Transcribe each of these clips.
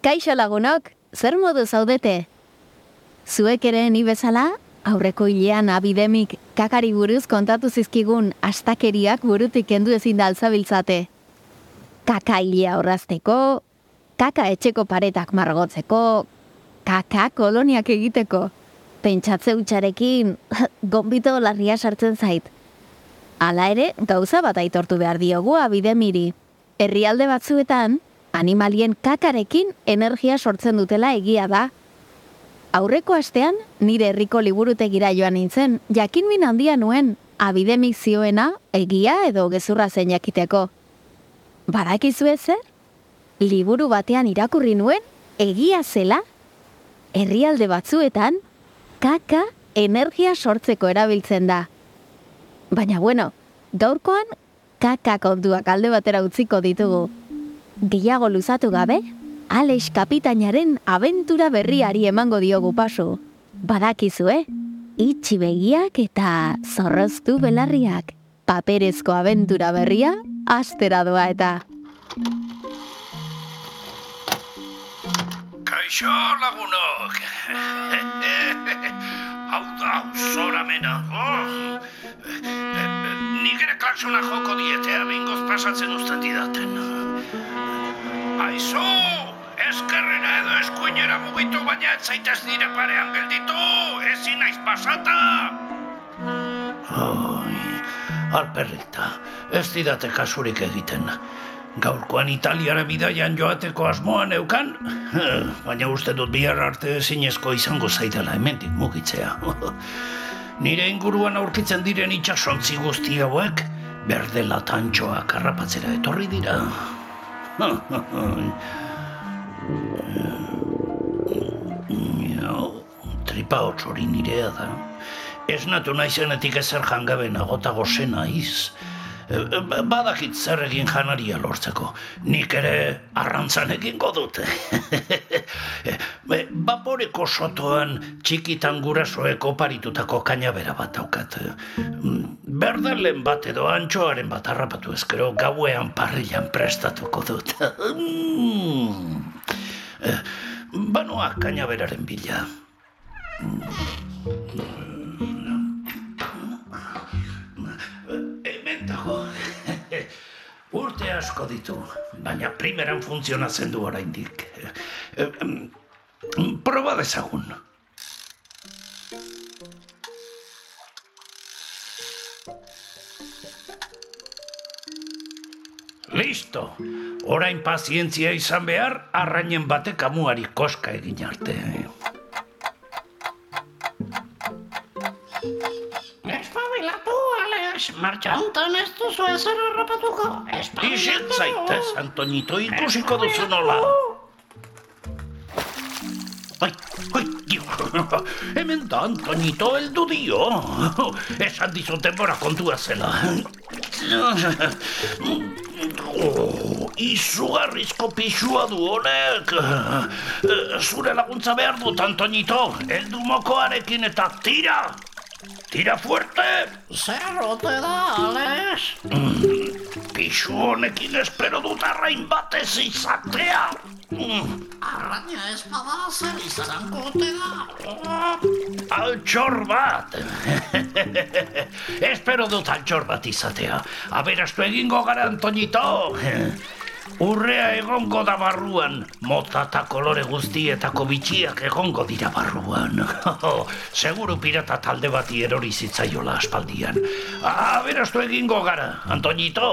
Kaixo lagunok, zer modu zaudete? Zuek ere ni bezala, aurreko hilean abidemik kakari buruz kontatu zizkigun astakeriak burutik kendu ezin da alzabiltzate. Kaka hilea horrazteko, kaka etxeko paretak margotzeko, kaka koloniak egiteko. Pentsatze utxarekin, gombito larria sartzen zait. Hala ere, gauza bat aitortu behar diogu abidemiri. Herrialde batzuetan, animalien kakarekin energia sortzen dutela egia da. Aurreko astean, nire herriko liburutegira joan nintzen, jakin min handia nuen, abidemik zioena, egia edo gezurra zen jakiteko. Badakizu zer? Liburu batean irakurri nuen, egia zela? Herrialde batzuetan, kaka energia sortzeko erabiltzen da. Baina bueno, gaurkoan kaka kontuak alde batera utziko ditugu. Gehiago luzatu gabe, Alex kapitainaren abentura berriari emango diogu paso. Badakizu, eh? Itxi begiak eta zorroztu belarriak. Paperezko abentura berria, astera doa eta. Kaixo lagunok. Hau da, zoramena. Oh. Nik ere klaksona joko dietea bingoz pasatzen usten didaten. Aizu, eskerrera edo eskuinera mugitu baina ez zaitez nire parean gelditu, ezin naiz pasata. Oi, alperrita, ez didate kasurik egiten. Gaurkoan Italiara bidaian joateko asmoan eukan, baina uste dut bihar arte ezinezko izango zaidala hemendik mugitzea. Nire inguruan aurkitzen diren itxasontzi guzti hauek, berde latantxoak harrapatzera etorri dira. Tripa hori nirea da. Ez natu naizenetik ezer jangabe nagota gozena iz. Badakit zer egin janaria lortzeko. Nik ere arrantzan egingo dute. Baporeko sotoan txikitan gurasoek oparitutako kainabera bat daukat. Berdalen bat edo antxoaren bat harrapatu ezkero gauean parrilan prestatuko dut. Banoa kainaberaren bila. Dago. Urte asko ditu, baina primeran funtzionatzen du oraindik. Proba dezagun. Listo! Orain pazientzia izan behar, arrainen batek amuari koska egin arte. Alex, martxa hontan ez duzu ezer harrapatuko. Ixet zaitez, Antonito, ikusiko duzu nola. Ai, ai, dio. Hemen da, Antonito, eldu dio. Esan dizut denbora kontua zela. Oh, izugarrizko pixua du honek. Zure laguntza behar dut, Antonito. Eldu mokoarekin eta tira! Tira fuerte! Zer ote da, Alex? Pixu honekin espero dut arrain batez izatea. Arraina ez bada zer izango ote da. Altxor bat. espero dut altxor bat izatea. Aberastu egingo gara, Antonito. Urrea egongo da barruan, mota eta kolore guztietako bitxiak egongo dira barruan. Seguru pirata talde bati erori zitzaiola aspaldian. Aberastu egingo gara, Antonito.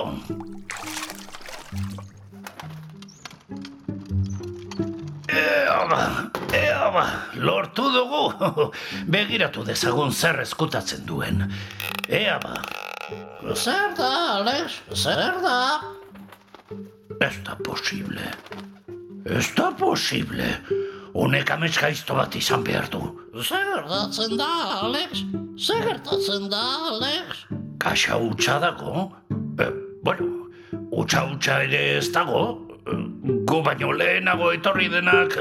Ea ba, ea ba, lortu dugu. Begiratu dezagun zer eskutatzen duen. Ea ba, Zer da, Alex? Zer da? Ez da posible. Ez da posible. Honek amets gaizto bat izan behar du. Zer gertatzen da, Alex? Zer gertatzen da, Alex? Kaxa utxa dago? E, bueno, utxa utxa ere ez dago. Gu baino lehenago etorri denak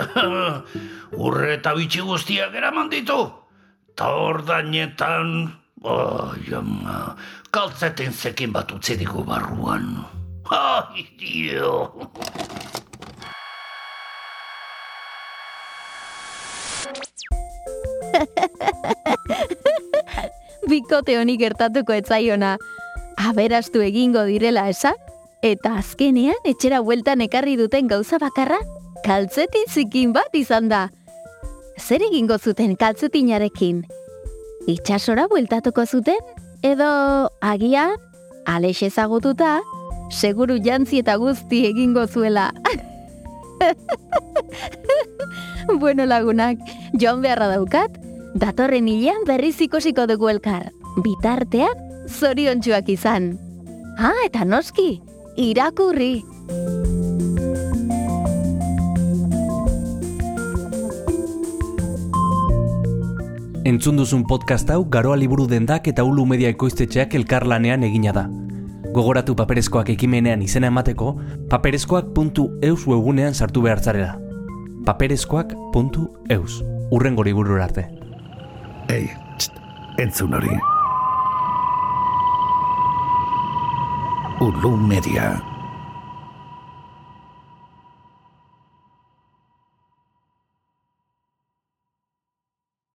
urre eta bitxi guztiak eraman ditu. Ta ordainetan, oi ama, kaltzeten zekin bat utzi digu barruan. Holy deal. Bikote honi gertatuko etzaiona, aberastu egingo direla esan, eta azkenean etxera bueltan ekarri duten gauza bakarra, kaltzetin zikin bat izan da. Zer egingo zuten kaltzutinarekin? Itxasora bueltatuko zuten, edo agia, alex ezagututa, seguru jantzi eta guzti egingo zuela. bueno lagunak, joan beharra daukat, datorren hilean berriz ikusiko dugu elkar. Bitartean, zoriontsuak izan. Ha, eta noski, irakurri. Entzun duzun podcast hau Garoa Liburu Dendak eta Ulu Media Ekoiztetxeak elkarlanean egina da. Gogoratu paperezkoak ekimenean izena emateko, paperezkoak.eus webunean sartu behar zarela. paperezkoak.eus Urren gori arte. Ei, txt, entzun hori. Ulu Media.